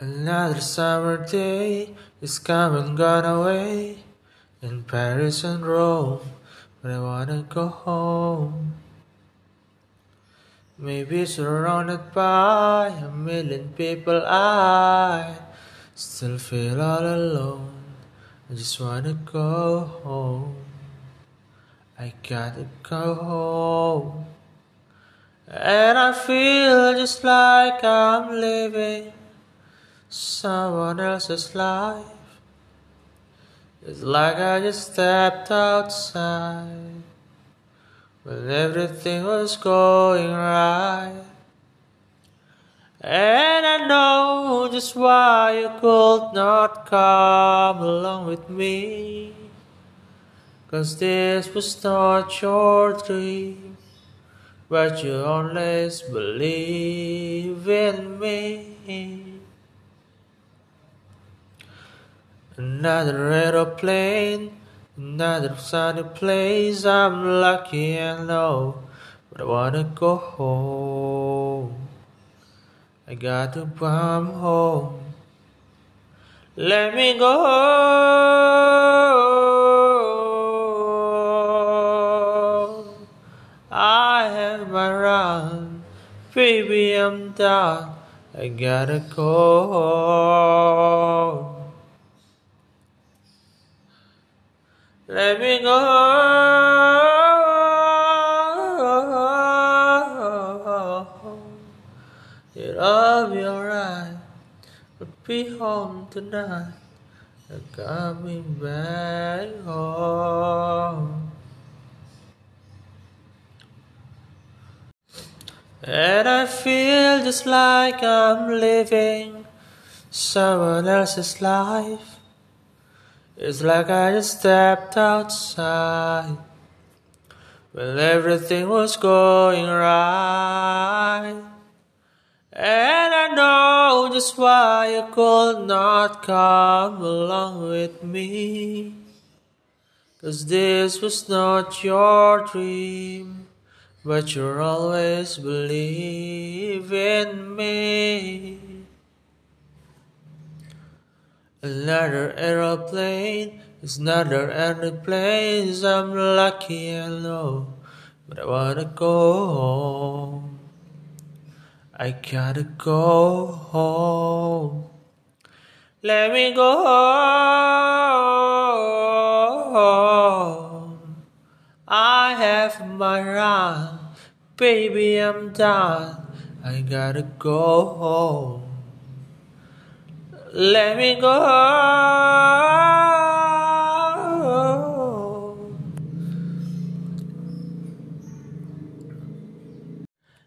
Another summer day is come and gone away in Paris and Rome, but I wanna go home. Maybe surrounded by a million people, I still feel all alone. I just wanna go home. I gotta go home. And I feel just like I'm living someone else's life. It's like I just stepped outside when everything was going right. And I know just why you could not come along with me. Cause this was not your dream, but you always believe in me. Another aeroplane, another sunny place. I'm lucky and low, but I wanna go home. I got to come home. Let me go. I have my run, baby. I'm done. I gotta go home. Let me go. It'll be alright. But be home tonight. I'm coming back home. And I feel just like I'm living someone else's life. It's like I just stepped outside when everything was going right. And I know just why you could not come along with me. Cause this was not your dream, but you always believe in me. Another aeroplane it's another aeroplane. I'm lucky I know, but I wanna go home. I gotta go home. Let me go home. I have my run, baby. I'm done. I gotta go home. Let me go.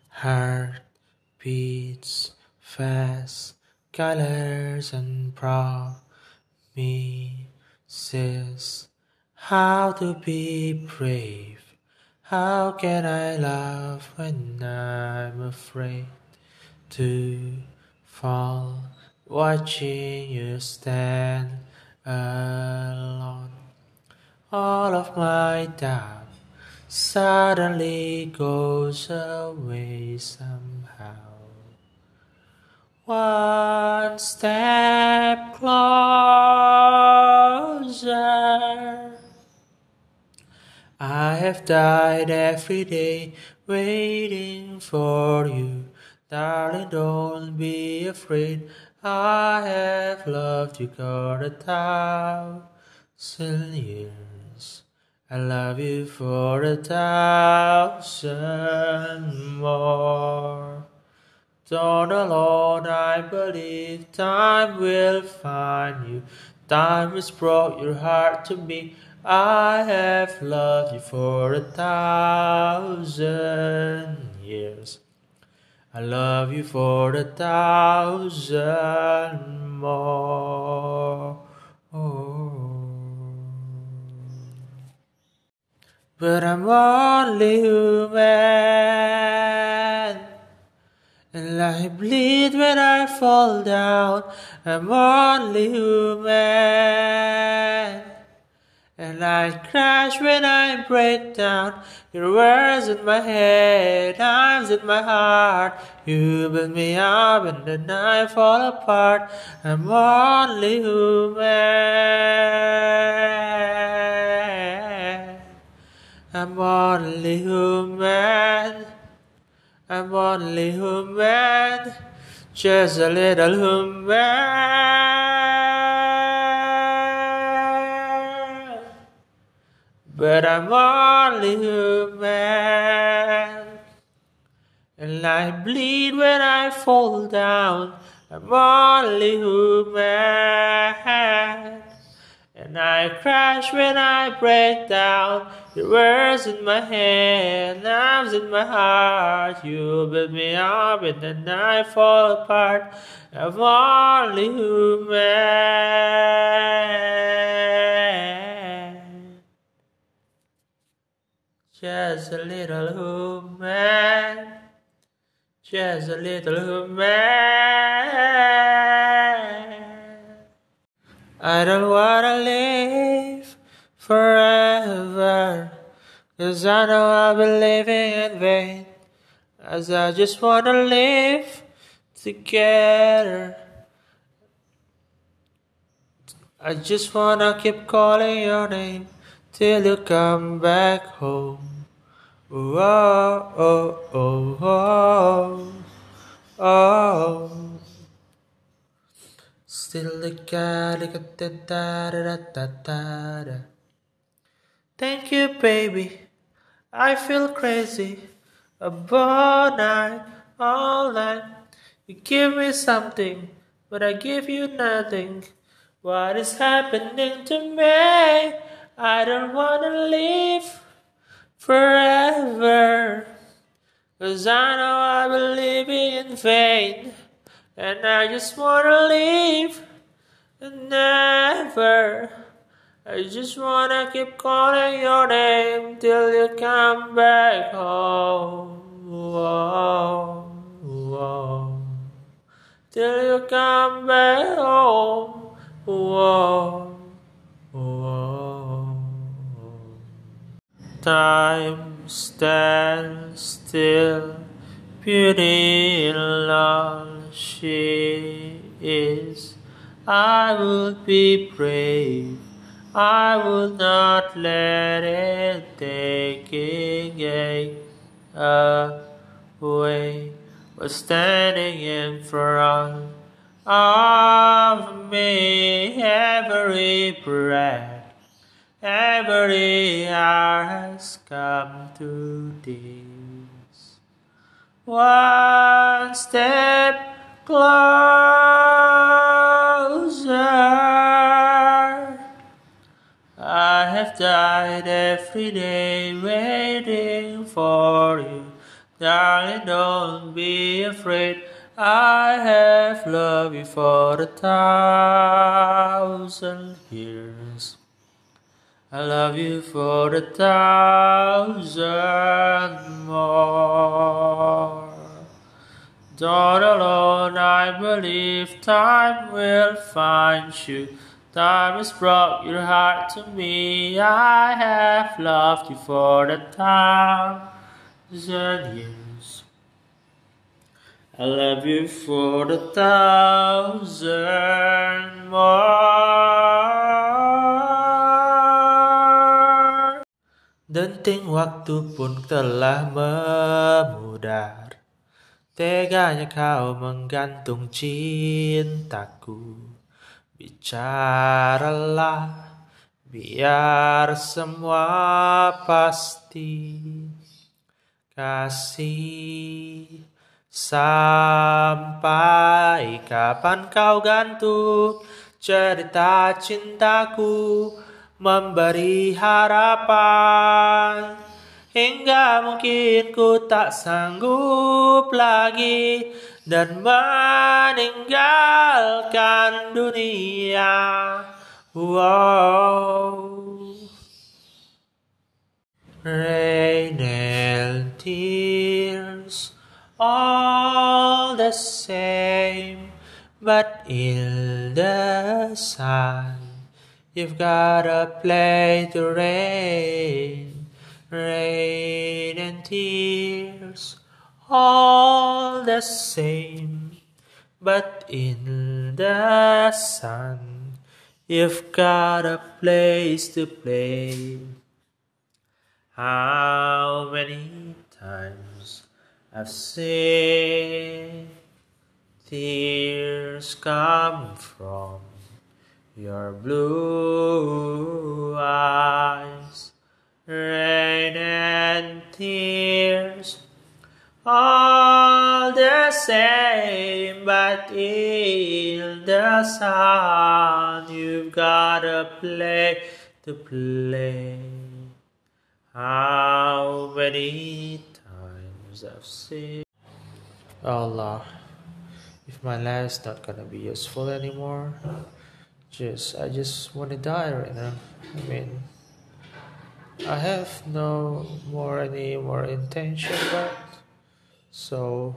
Heart beats fast, colors and promises. How to be brave? How can I love when I'm afraid to fall? Watching you stand alone, all of my doubt suddenly goes away somehow. One step closer. I have died every day waiting for you. Darling, don't be afraid. I have loved you for a thousand years. I love you for a thousand more. Don't oh alone, I believe time will find you. Time has brought your heart to me. I have loved you for a thousand years. I love you for a thousand more. But I'm only human, and I bleed when I fall down. I'm only human, And I crash when I break down. Your words in my head, times in my heart. You build me up and then I fall apart. I'm only human. I'm only human. I'm only human. Just a little human. But I'm only human. And I bleed when I fall down. I'm only human. And I crash when I break down. Your words in my head, knives in my heart. You build me up and then I fall apart. I'm only human. Just a little human. Just a little human. I don't wanna live forever. Cause I know I've been living in vain. As I just wanna live together. I just wanna keep calling your name till you come back home. Oh, oh, oh, oh, oh. Still the da Thank you, baby. I feel crazy about night, all night. You give me something, but I give you nothing. What is happening to me? I don't wanna live forever. Cause I know I will live in vain. And I just wanna and never. I just wanna keep calling your name till you come back home. Whoa, whoa. Till you come back home. Whoa. Time stands still, beauty in love she is. I would be brave. I would not let it take it away. But standing in front of me, every breath, every hour has come to this. One step closer. I have died every day waiting for you. Darling, don't be afraid. I have loved you for a thousand years. I love you for a thousand more. Not alone, I believe time will find you. Time has brought your heart to me. I have loved you for a thousand years. I love you for a thousand more. Denting waktu pun telah memudar. Teganya kau menggantung cintaku. Bicaralah biar semua pasti. Kasih Sampai kapan kau gantung cerita cintaku Memberi harapan. Hingga mungkin ku tak sanggup lagi Dan meninggalkan dunia. Wow. Rain and tears All the same But in the sun You've gotta play the rain, rain and tears, all the same. But in the sun, you've got a place to play. How many times I've seen tears come from your blue eyes, rain and tears, all the same, but in the sun, you've got a play to play. How many times I've seen Allah, if my life's not gonna be useful anymore, just I just want to die right now. I mean, I have no more any more intention, but so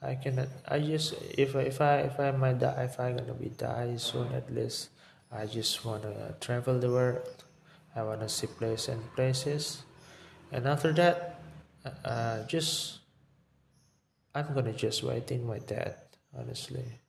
I cannot. I just if if I if I might die if I gonna be die soon at least I just wanna travel the world. I wanna see places and places, and after that, uh, just I'm gonna just waiting my death honestly.